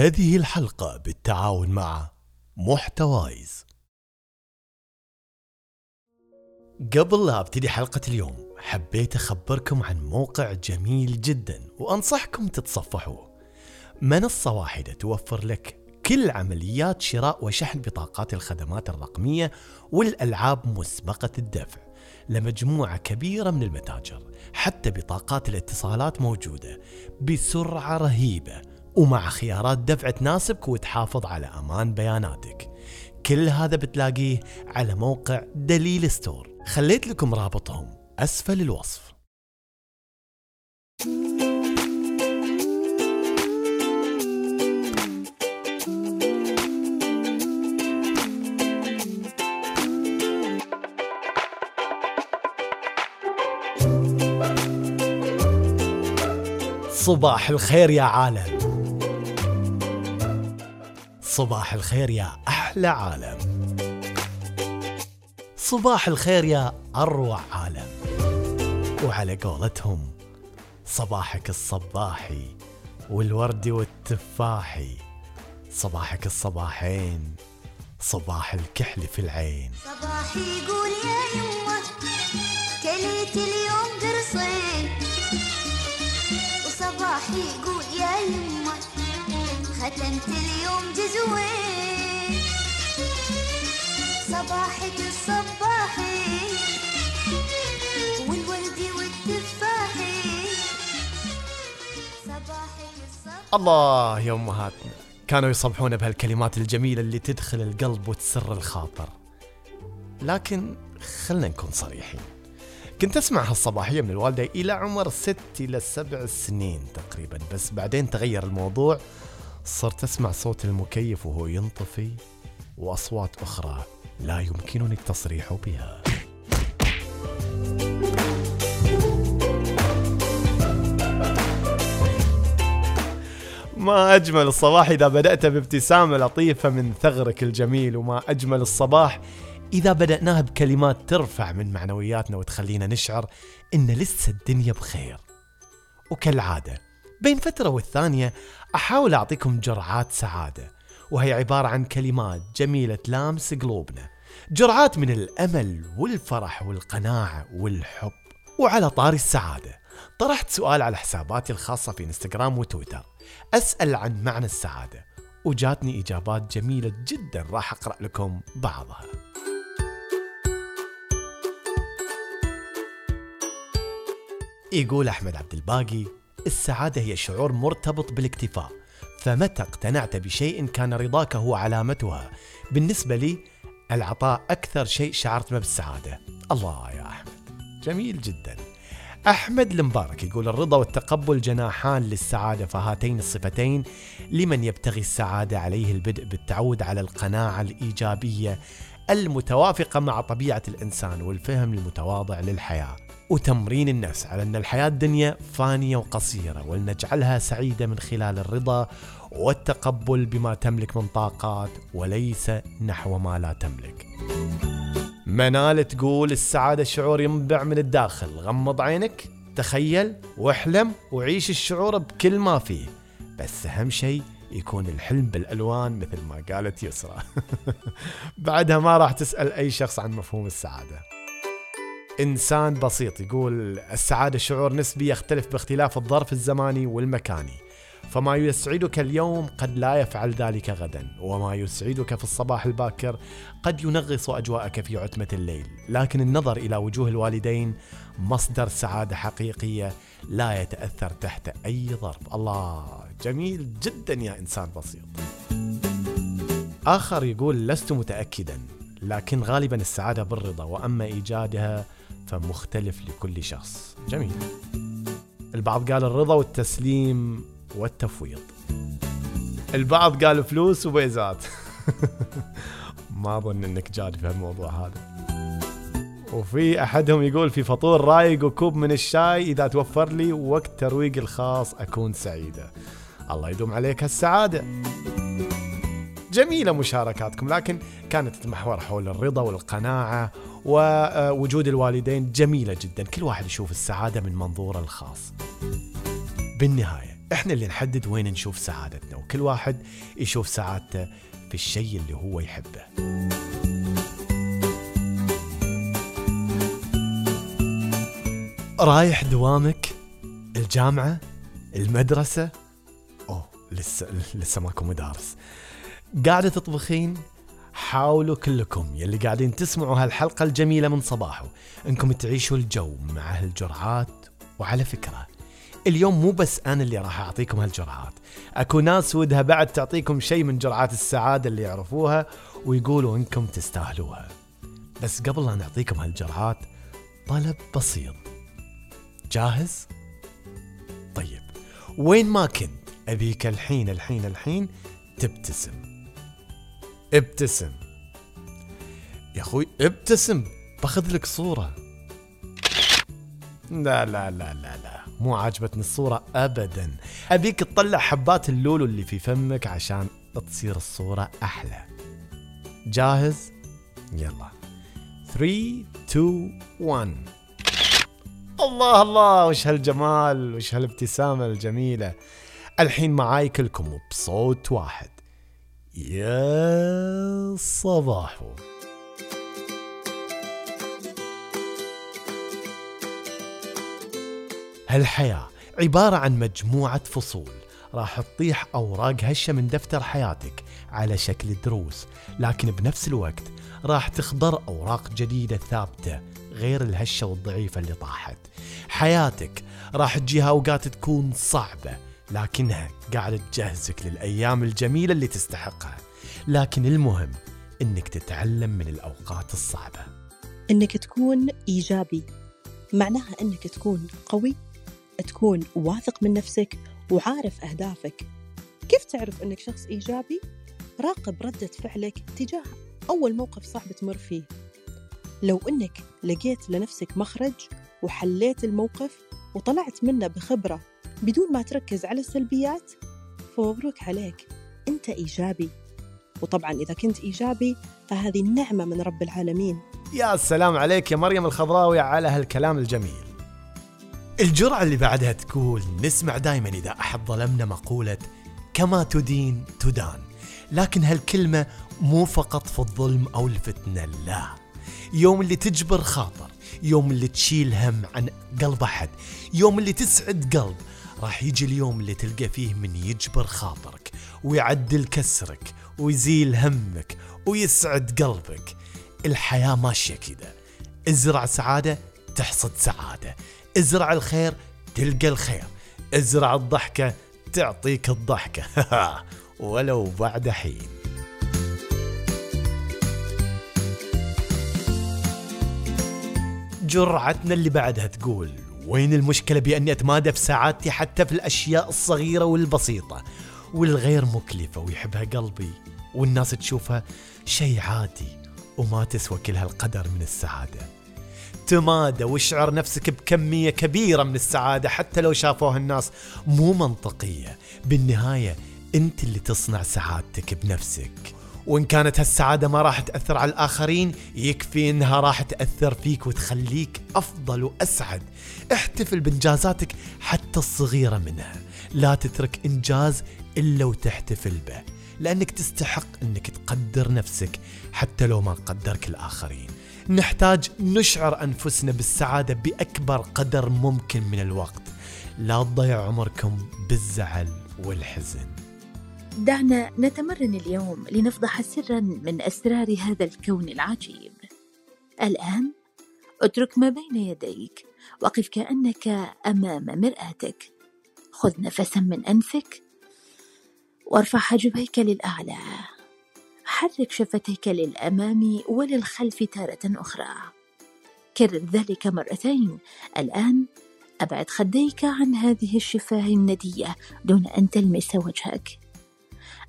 هذه الحلقة بالتعاون مع محتوايز. قبل لا أبتدي حلقة اليوم حبيت أخبركم عن موقع جميل جدا وأنصحكم تتصفحوه. منصة واحدة توفر لك كل عمليات شراء وشحن بطاقات الخدمات الرقمية والألعاب مسبقة الدفع لمجموعة كبيرة من المتاجر حتى بطاقات الاتصالات موجودة بسرعة رهيبة. ومع خيارات دفع تناسبك وتحافظ على أمان بياناتك. كل هذا بتلاقيه على موقع دليل ستور. خليت لكم رابطهم. أسفل الوصف. صباح الخير يا عالم. صباح الخير يا أحلى عالم. صباح الخير يا أروع عالم. وعلى قولتهم صباحك الصباحي والوردي والتفاحي. صباحك الصباحين صباح الكحل في العين. صباحي يقول يا يمه كليت اليوم قرصين. وصباحي يقول يا يمه ختمت اليوم جزوين صباحك الصباحي والوردي والتفاحي. صباحي الصباحي. الله يا امهاتنا كانوا يصبحون بهالكلمات الجميلة اللي تدخل القلب وتسر الخاطر. لكن خلنا نكون صريحين. كنت أسمع هالصباحية من الوالدة إلى عمر ست إلى سبع سنين تقريبا بس بعدين تغير الموضوع صرت أسمع صوت المكيف وهو ينطفي وأصوات أخرى لا يمكنني التصريح بها. ما أجمل الصباح إذا بدأت بابتسامة لطيفة من ثغرك الجميل وما أجمل الصباح إذا بدأناه بكلمات ترفع من معنوياتنا وتخلينا نشعر إن لسه الدنيا بخير. وكالعادة بين فترة والثانية أحاول أعطيكم جرعات سعادة وهي عبارة عن كلمات جميلة تلامس قلوبنا جرعات من الأمل والفرح والقناعة والحب. وعلى طاري السعادة طرحت سؤال على حساباتي الخاصة في إنستغرام وتويتر. أسأل عن معنى السعادة وجاتني إجابات جميلة جدا راح أقرأ لكم بعضها. يقول أحمد عبد الباقي السعادة هي شعور مرتبط بالاكتفاء فمتى اقتنعت بشيء كان رضاك هو علامتها؟ بالنسبة لي العطاء أكثر شيء شعرت به بالسعادة. الله يا أحمد. جميل جدا. أحمد المبارك يقول الرضا والتقبل جناحان للسعادة فهاتين الصفتين لمن يبتغي السعادة عليه البدء بالتعود على القناعة الإيجابية المتوافقة مع طبيعة الإنسان والفهم المتواضع للحياة. وتمرين النفس على أن الحياة الدنيا فانية وقصيرة ولنجعلها سعيدة من خلال الرضا والتقبل بما تملك من طاقات وليس نحو ما لا تملك. منال تقول السعادة شعور ينبع من الداخل غمض عينك تخيل واحلم وعيش الشعور بكل ما فيه. بس أهم شيء يكون الحلم بالألوان مثل ما قالت يسرى. بعدها ما راح تسأل أي شخص عن مفهوم السعادة. إنسان بسيط يقول السعادة شعور نسبي يختلف باختلاف الظرف الزماني والمكاني. فما يسعدك اليوم قد لا يفعل ذلك غدا وما يسعدك في الصباح الباكر قد ينغص أجواءك في عتمة الليل. لكن النظر إلى وجوه الوالدين مصدر سعادة حقيقية لا يتأثر تحت أي ظرف. الله جميل جدا يا إنسان بسيط. آخر يقول لست متأكدا لكن غالبا السعادة بالرضا وأما إيجادها فمختلف لكل شخص. جميل. البعض قال الرضا والتسليم والتفويض. البعض قال فلوس وبيزات. ما أظن إنك جاد في هالموضوع هذا. وفي أحدهم يقول في فطور رايق وكوب من الشاي إذا توفر لي وقت ترويق الخاص أكون سعيدة. الله يدوم عليك هالسعادة. جميلة مشاركاتكم لكن كانت تتمحور حول الرضا والقناعة ووجود الوالدين جميلة جدا. كل واحد يشوف السعادة من منظوره الخاص. بالنهاية إحنا اللي نحدد وين نشوف سعادتنا وكل واحد يشوف سعادته في الشيء اللي هو يحبه. رايح دوامك الجامعة المدرسة؟ أوه لسه لسه ماكو مدارس. قاعدة تطبخين؟ حاولوا كلكم يلي قاعدين تسمعوا هالحلقة الجميلة من صباحو إنكم تعيشوا الجو مع هالجرعات. وعلى فكرة اليوم مو بس أنا اللي راح أعطيكم هالجرعات. أكو ناس ودها بعد تعطيكم شيء من جرعات السعادة اللي يعرفوها ويقولوا إنكم تستاهلوها. بس قبل لا نعطيكم هالجرعات طلب بسيط. جاهز؟ طيب. وين ما كنت أبيك الحين الحين الحين تبتسم. ابتسم. يا أخوي ابتسم باخذ لك صورة. لا لا لا لا لا. مو عاجبتني الصورة ابدا. أبيك تطلع حبات اللولو اللي في فمك عشان تصير الصورة أحلى. جاهز؟ يلا. 3 2 1 الله الله وش هالجمال وش هالابتسامة الجميلة. الحين معاي كلكم بصوت واحد. يا صباحو هالحياة عبارة عن مجموعة فصول راح تطيح أوراق هشة من دفتر حياتك على شكل دروس لكن بنفس الوقت راح تخضر أوراق جديدة ثابتة غير الهشة والضعيفة اللي طاحت. حياتك راح تجيها أوقات تكون صعبة لكنها قاعدة تجهزك للأيام الجميلة اللي تستحقها. لكن المهم إنك تتعلم من الأوقات الصعبة. إنك تكون إيجابي. معناها إنك تكون قوي تكون واثق من نفسك وعارف أهدافك. كيف تعرف إنك شخص إيجابي؟ راقب ردة فعلك تجاه أول موقف صعب تمر فيه. لو إنك لقيت لنفسك مخرج وحليت الموقف وطلعت منه بخبرة بدون ما تركز على السلبيات فمبروك عليك. أنت إيجابي. وطبعا إذا كنت إيجابي فهذه نعمة من رب العالمين. يا سلام عليك يا مريم الخضراوي على هالكلام الجميل. الجرعة اللي بعدها تقول نسمع دايما إذا أحد ظلمنا مقولة كما تدين تدان لكن هالكلمة مو فقط في الظلم أو الفتنة لا. يوم اللي تجبر خاطر يوم اللي تشيل هم عن قلب أحد يوم اللي تسعد قلب راح يجي اليوم اللي تلقى فيه من يجبر خاطرك ويعدل كسرك ويزيل همك ويسعد قلبك. الحياة ماشية كذا ازرع سعادة تحصد سعادة. ازرع الخير تلقى الخير. ازرع الضحكة تعطيك الضحكة. ولو بعد حين. جرعتنا اللي بعدها تقول وين المشكلة بأني أتمادى في سعادتي حتى في الأشياء الصغيرة والبسيطة والغير مكلفة ويحبها قلبي والناس تشوفها شيء عادي وما تسوى كل هالقدر من السعادة. تمادى واشعر نفسك بكمية كبيرة من السعادة حتى لو شافوها الناس مو منطقية. بالنهاية أنت اللي تصنع سعادتك بنفسك. وإن كانت هالسعادة ما راح تأثر على الآخرين يكفي إنها راح تأثر فيك وتخليك أفضل وأسعد. احتفل بإنجازاتك حتى الصغيرة منها. لا تترك إنجاز إلا وتحتفل به لأنك تستحق أنك تقدر نفسك حتى لو ما قدرك الآخرين. نحتاج نشعر أنفسنا بالسعادة بأكبر قدر ممكن من الوقت. لا تضيع عمركم بالزعل والحزن. دعنا نتمرن اليوم لنفضح سرا من أسرار هذا الكون العجيب. الآن اترك ما بين يديك. وقف كأنك أمام مرآتك. خذ نفسا من أنفك. وارفع حاجبيك للأعلى. حرك شفتيك للأمام وللخلف تارة أخرى. كرر ذلك مرتين. الآن أبعد خديك عن هذه الشفاه الندية دون أن تلمس وجهك.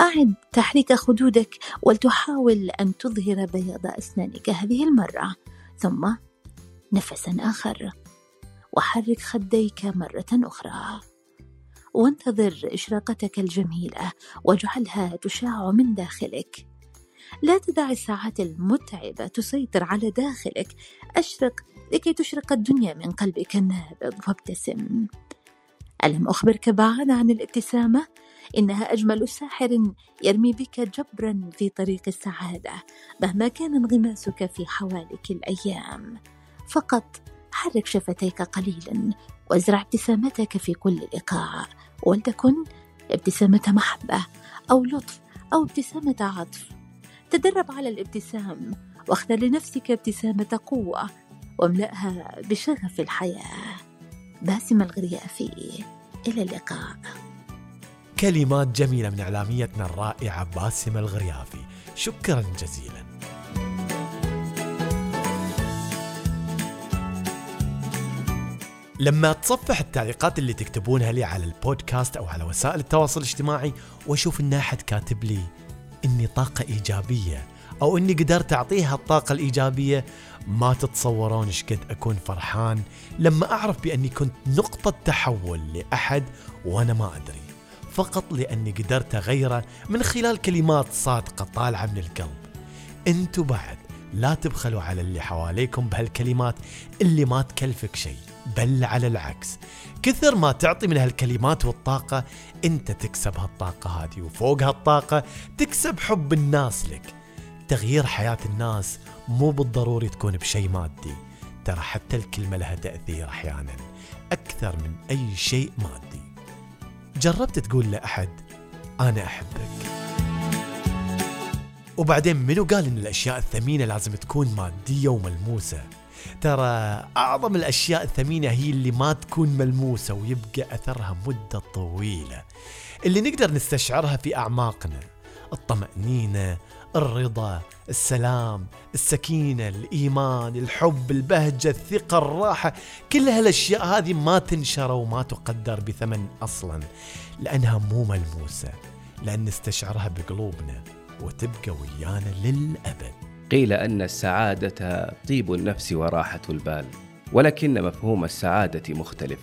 أعد تحريك خدودك ولتحاول أن تظهر بياض أسنانك هذه المرة ثم نفسا آخر. وحرك خديك مرة أخرى. وانتظر إشراقتك الجميلة واجعلها تشاع من داخلك. لا تدع الساعات المتعبة تسيطر على داخلك. أشرق لكي تشرق الدنيا من قلبك النابض وابتسم. ألم أخبرك بعد عن الابتسامة؟ إنها أجمل ساحر يرمي بك جبرا في طريق السعادة مهما كان انغماسك في حوالك الأيام. فقط حرك شفتيك قليلا وازرع ابتسامتك في كل لقاء. ولتكن ابتسامة محبة أو لطف أو ابتسامة عطف. تدرب على الابتسام واختر لنفسك ابتسامة قوة واملأها بشغف الحياة. باسم الغريافي إلى اللقاء. كلمات جميلة من إعلاميتنا الرائعة باسمة الغريافي. شكرا جزيلا. لما اتصفح التعليقات اللي تكتبونها لي على البودكاست أو على وسائل التواصل الاجتماعي وأشوف إن أحد كاتب لي إني طاقة إيجابية أو إني قدرت أعطيها الطاقة الإيجابية ما تتصورون إيش قد أكون فرحان لما أعرف بأني كنت نقطة تحول لأحد وأنا ما أدري. فقط لأني قدرت أغيره من خلال كلمات صادقة طالعة من القلب. أنتوا بعد لا تبخلوا على اللي حواليكم بهالكلمات اللي ما تكلفك شيء بل على العكس. كثر ما تعطي من هالكلمات والطاقة انت تكسب هالطاقة هذه وفوق هالطاقة تكسب حب الناس لك. تغيير حياة الناس مو بالضروري تكون بشيء مادي. ترى حتى الكلمة لها تأثير أحيانا أكثر من أي شيء مادي. جربت تقول لأحد أنا أحبك. وبعدين منو قال إن الأشياء الثمينة لازم تكون مادية وملموسة؟ ترى أعظم الأشياء الثمينة هي اللي ما تكون ملموسة ويبقى أثرها مدة طويلة. اللي نقدر نستشعرها في أعماقنا الطمأنينة الرضا السلام السكينة الإيمان الحب البهجة الثقة الراحة كل هالأشياء هذه ما تنشر وما تقدر بثمن أصلا لأنها مو ملموسة لأن نستشعرها بقلوبنا وتبقى ويانا للأبد. قيل أن السعادة طيب النفس وراحة البال ولكن مفهوم السعادة مختلف.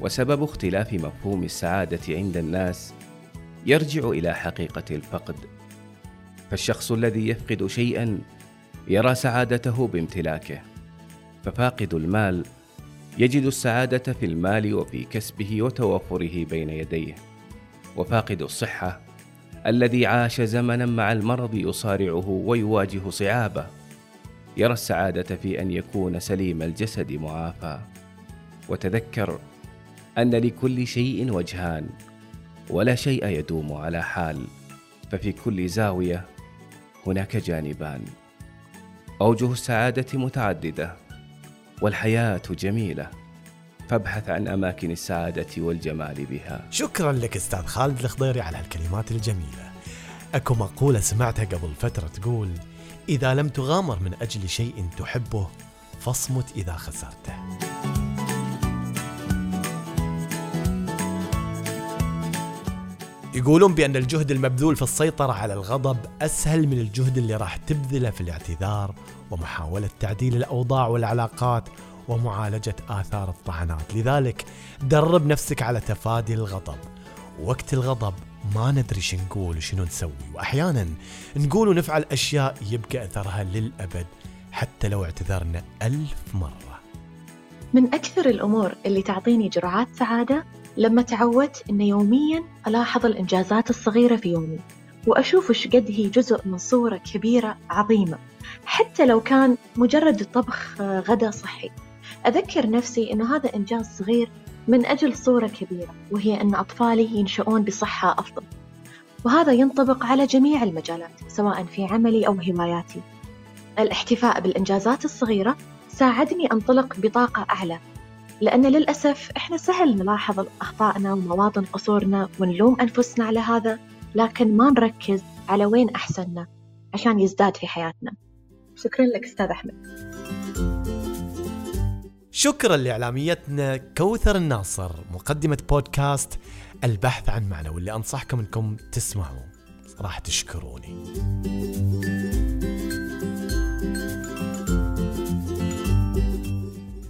وسبب اختلاف مفهوم السعادة عند الناس يرجع إلى حقيقة الفقد. فالشخص الذي يفقد شيئا يرى سعادته بامتلاكه ففاقد المال يجد السعادة في المال وفي كسبه وتوفره بين يديه وفاقد الصحة الذي عاش زمنا مع المرض يصارعه ويواجه صعابه يرى السعادة في أن يكون سليم الجسد معافى وتذكر أن لكل شيء وجهان ولا شيء يدوم على حال ففي كل زاوية هناك جانبان. أوجه السعادة متعددة والحياة جميلة. فابحث عن أماكن السعادة والجمال بها. شكرا لك أستاذ خالد الخضيري على هالكلمات الجميلة. أكو مقولة سمعتها قبل فترة تقول إذا لم تغامر من أجل شيء تحبه فاصمت إذا خسرته. يقولون بأن الجهد المبذول في السيطرة على الغضب أسهل من الجهد اللي راح تبذله في الاعتذار ومحاولة تعديل الأوضاع والعلاقات ومعالجة آثار الطعنات. لذلك درب نفسك على تفادي الغضب. وقت الغضب ما ندري شو نقول وشنو نسوي. وأحيانا نقول ونفعل أشياء يبقى أثرها للأبد حتى لو اعتذرنا ألف مرة. من أكثر الأمور اللي تعطيني جرعات سعادة لما تعودت إن يوميا ألاحظ الإنجازات الصغيرة في يومي وأشوف إيش قد هي جزء من صورة كبيرة عظيمة حتى لو كان مجرد طبخ غدا صحي. أذكر نفسي إن هذا إنجاز صغير من أجل صورة كبيرة وهي أن أطفالي ينشؤون بصحة أفضل. وهذا ينطبق على جميع المجالات سواء في عملي أو هواياتي. الاحتفاء بالإنجازات الصغيرة ساعدني أنطلق بطاقة أعلى لأن للأسف إحنا سهل نلاحظ أخطائنا ومواطن قصورنا ونلوم أنفسنا على هذا لكن ما نركز على وين أحسننا عشان يزداد في حياتنا. شكرا لك أستاذ أحمد. شكرا لإعلاميتنا كوثر الناصر مقدمة بودكاست البحث عن معنى واللي أنصحكم أنكم تسمعوا راح تشكروني.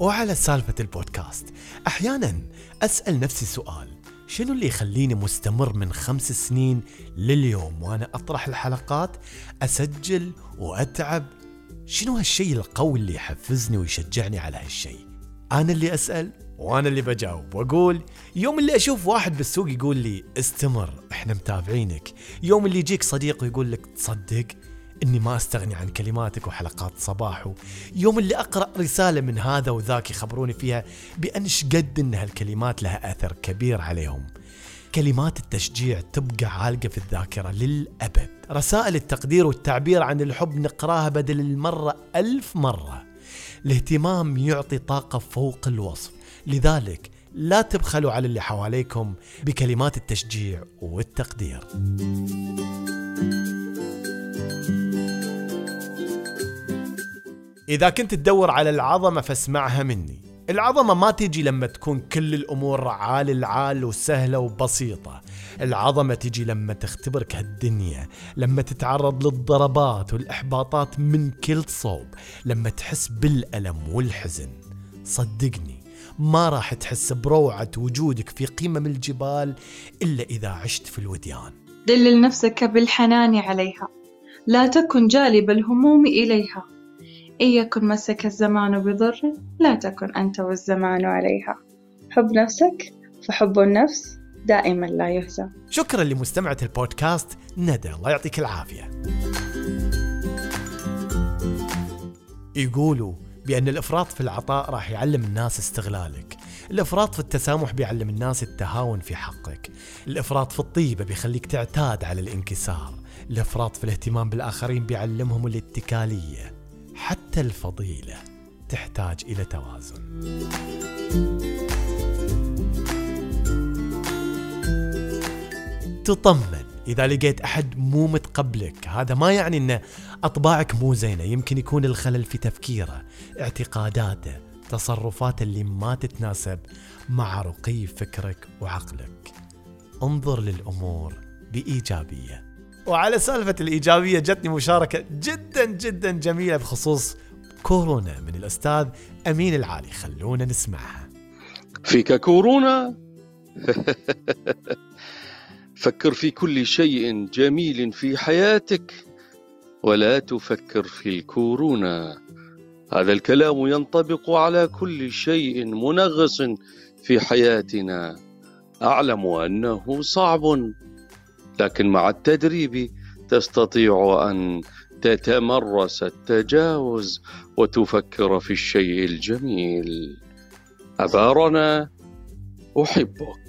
وعلى سالفة البودكاست أحيانا أسأل نفسي سؤال شنو اللي يخليني مستمر من خمس سنين لليوم وأنا أطرح الحلقات أسجل وأتعب؟ شنو هالشيء القوي اللي يحفزني ويشجعني على هالشيء؟ أنا اللي أسأل وأنا اللي بجاوب وأقول يوم اللي أشوف واحد بالسوق يقول لي استمر إحنا متابعينك. يوم اللي يجيك صديق ويقول لك تصدق إني ما أستغني عن كلماتك وحلقات صباحو يوم اللي أقرأ رسالة من هذا وذاك يخبروني فيها بأن قد إن هالكلمات لها أثر كبير عليهم. كلمات التشجيع تبقى عالقة في الذاكرة للأبد. رسائل التقدير والتعبير عن الحب نقراها بدل المرة ألف مرة. الاهتمام يعطي طاقة فوق الوصف. لذلك لا تبخلوا على اللي حواليكم بكلمات التشجيع والتقدير. إذا كنت تدور على العظمة فاسمعها مني. العظمة ما تجي لما تكون كل الأمور عال العال وسهلة وبسيطة. العظمة تجي لما تختبرك هالدنيا لما تتعرض للضربات والإحباطات من كل صوب لما تحس بالألم والحزن. صدقني ما راح تحس بروعة وجودك في قمم الجبال إلا إذا عشت في الوديان. دلل نفسك بالحنان عليها. لا تكن جالب الهموم إليها. إن يكن مسك الزمان بضر لا تكن أنت والزمان عليها. حب نفسك فحب النفس دائما لا يهزم شكرا لمستمعة البودكاست ندى الله يعطيك العافية. يقولوا بأن الإفراط في العطاء راح يعلم الناس استغلالك. الإفراط في التسامح بيعلم الناس التهاون في حقك. الإفراط في الطيبة بيخليك تعتاد على الانكسار. الإفراط في الاهتمام بالآخرين بيعلمهم الاتكالية. حتى الفضيلة تحتاج إلى توازن. تطمن إذا لقيت أحد مو متقبلك. هذا ما يعني أن أطباعك مو زينة. يمكن يكون الخلل في تفكيره اعتقاداته تصرفاته اللي ما تتناسب مع رقي فكرك وعقلك. انظر للأمور بإيجابية. وعلى سالفة الإيجابية جتني مشاركة جدا جدا جميلة بخصوص كورونا من الأستاذ أمين العالي. خلونا نسمعها. فيك كورونا؟ فكر في كل شيء جميل في حياتك ولا تفكر في الكورونا. هذا الكلام ينطبق على كل شيء منغص في حياتنا. أعلم أنه صعب. لكن مع التدريب تستطيع أن تتمرس التجاوز وتفكر في الشيء الجميل. أبارنا أحبك.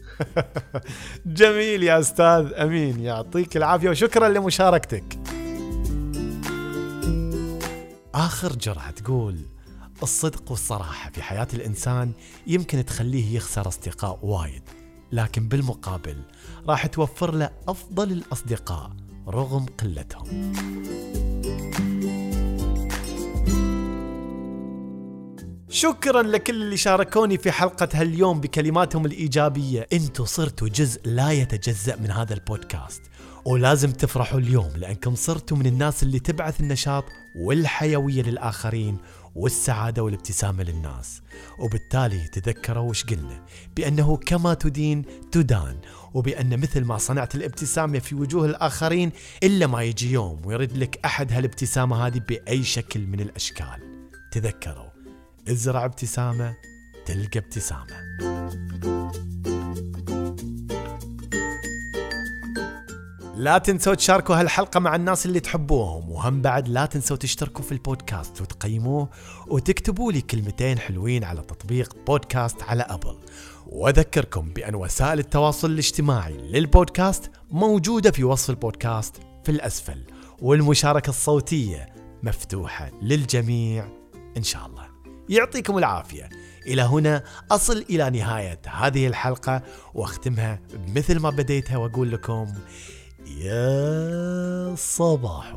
جميل يا أستاذ أمين يعطيك العافية وشكرا لمشاركتك. آخر جرعة تقول الصدق والصراحة في حياة الإنسان يمكن تخليه يخسر أصدقاء وايد. لكن بالمقابل راح توفر له أفضل الأصدقاء رغم قلتهم. شكرا لكل اللي شاركوني في حلقة هاليوم بكلماتهم الإيجابية. إنتوا صرتوا جزء لا يتجزأ من هذا البودكاست. ولازم تفرحوا اليوم لأنكم صرتوا من الناس اللي تبعث النشاط والحيوية للآخرين والسعادة والابتسامة للناس. وبالتالي تذكروا وش قلنا؟ بأنه كما تدين تدان. وبأن مثل ما صنعت الابتسامة في وجوه الآخرين إلا ما يجي يوم ويرد لك أحد هالابتسامة هذه بأي شكل من الأشكال. تذكروا ازرع ابتسامة تلقى ابتسامة. لا تنسوا تشاركوا هالحلقة مع الناس اللي تحبوهم وهم بعد لا تنسوا تشتركوا في البودكاست وتقيموه وتكتبوا لي كلمتين حلوين على تطبيق بودكاست على أبل. وأذكركم بأن وسائل التواصل الاجتماعي للبودكاست موجودة في وصف البودكاست في الأسفل والمشاركة الصوتية مفتوحة للجميع إن شاء الله. يعطيكم العافية. إلى هنا أصل إلى نهاية هذه الحلقة وأختمها مثل ما بديتها وأقول لكم يا صباح